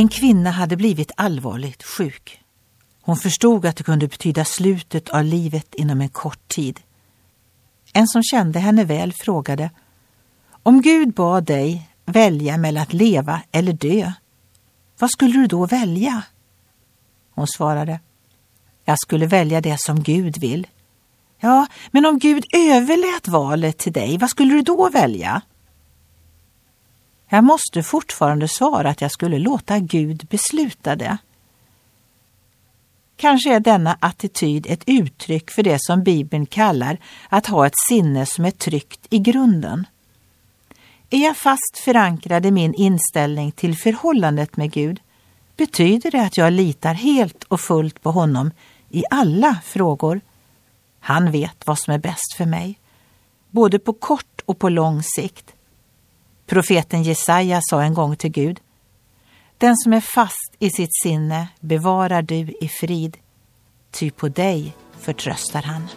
En kvinna hade blivit allvarligt sjuk. Hon förstod att det kunde betyda slutet av livet inom en kort tid. En som kände henne väl frågade Om Gud bad dig välja mellan att leva eller dö, vad skulle du då välja? Hon svarade Jag skulle välja det som Gud vill. Ja, men om Gud överlät valet till dig, vad skulle du då välja? Jag måste fortfarande svara att jag skulle låta Gud besluta det. Kanske är denna attityd ett uttryck för det som Bibeln kallar att ha ett sinne som är tryggt i grunden. Är jag fast förankrad i min inställning till förhållandet med Gud betyder det att jag litar helt och fullt på honom i alla frågor. Han vet vad som är bäst för mig, både på kort och på lång sikt. Profeten Jesaja sa en gång till Gud Den som är fast i sitt sinne bevarar du i frid, ty på dig förtröstar han.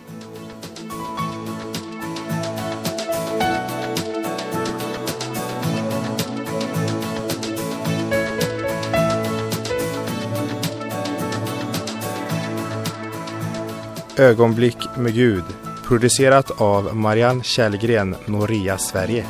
Ögonblick med Gud producerat av Marianne Källgren, Noria Sverige.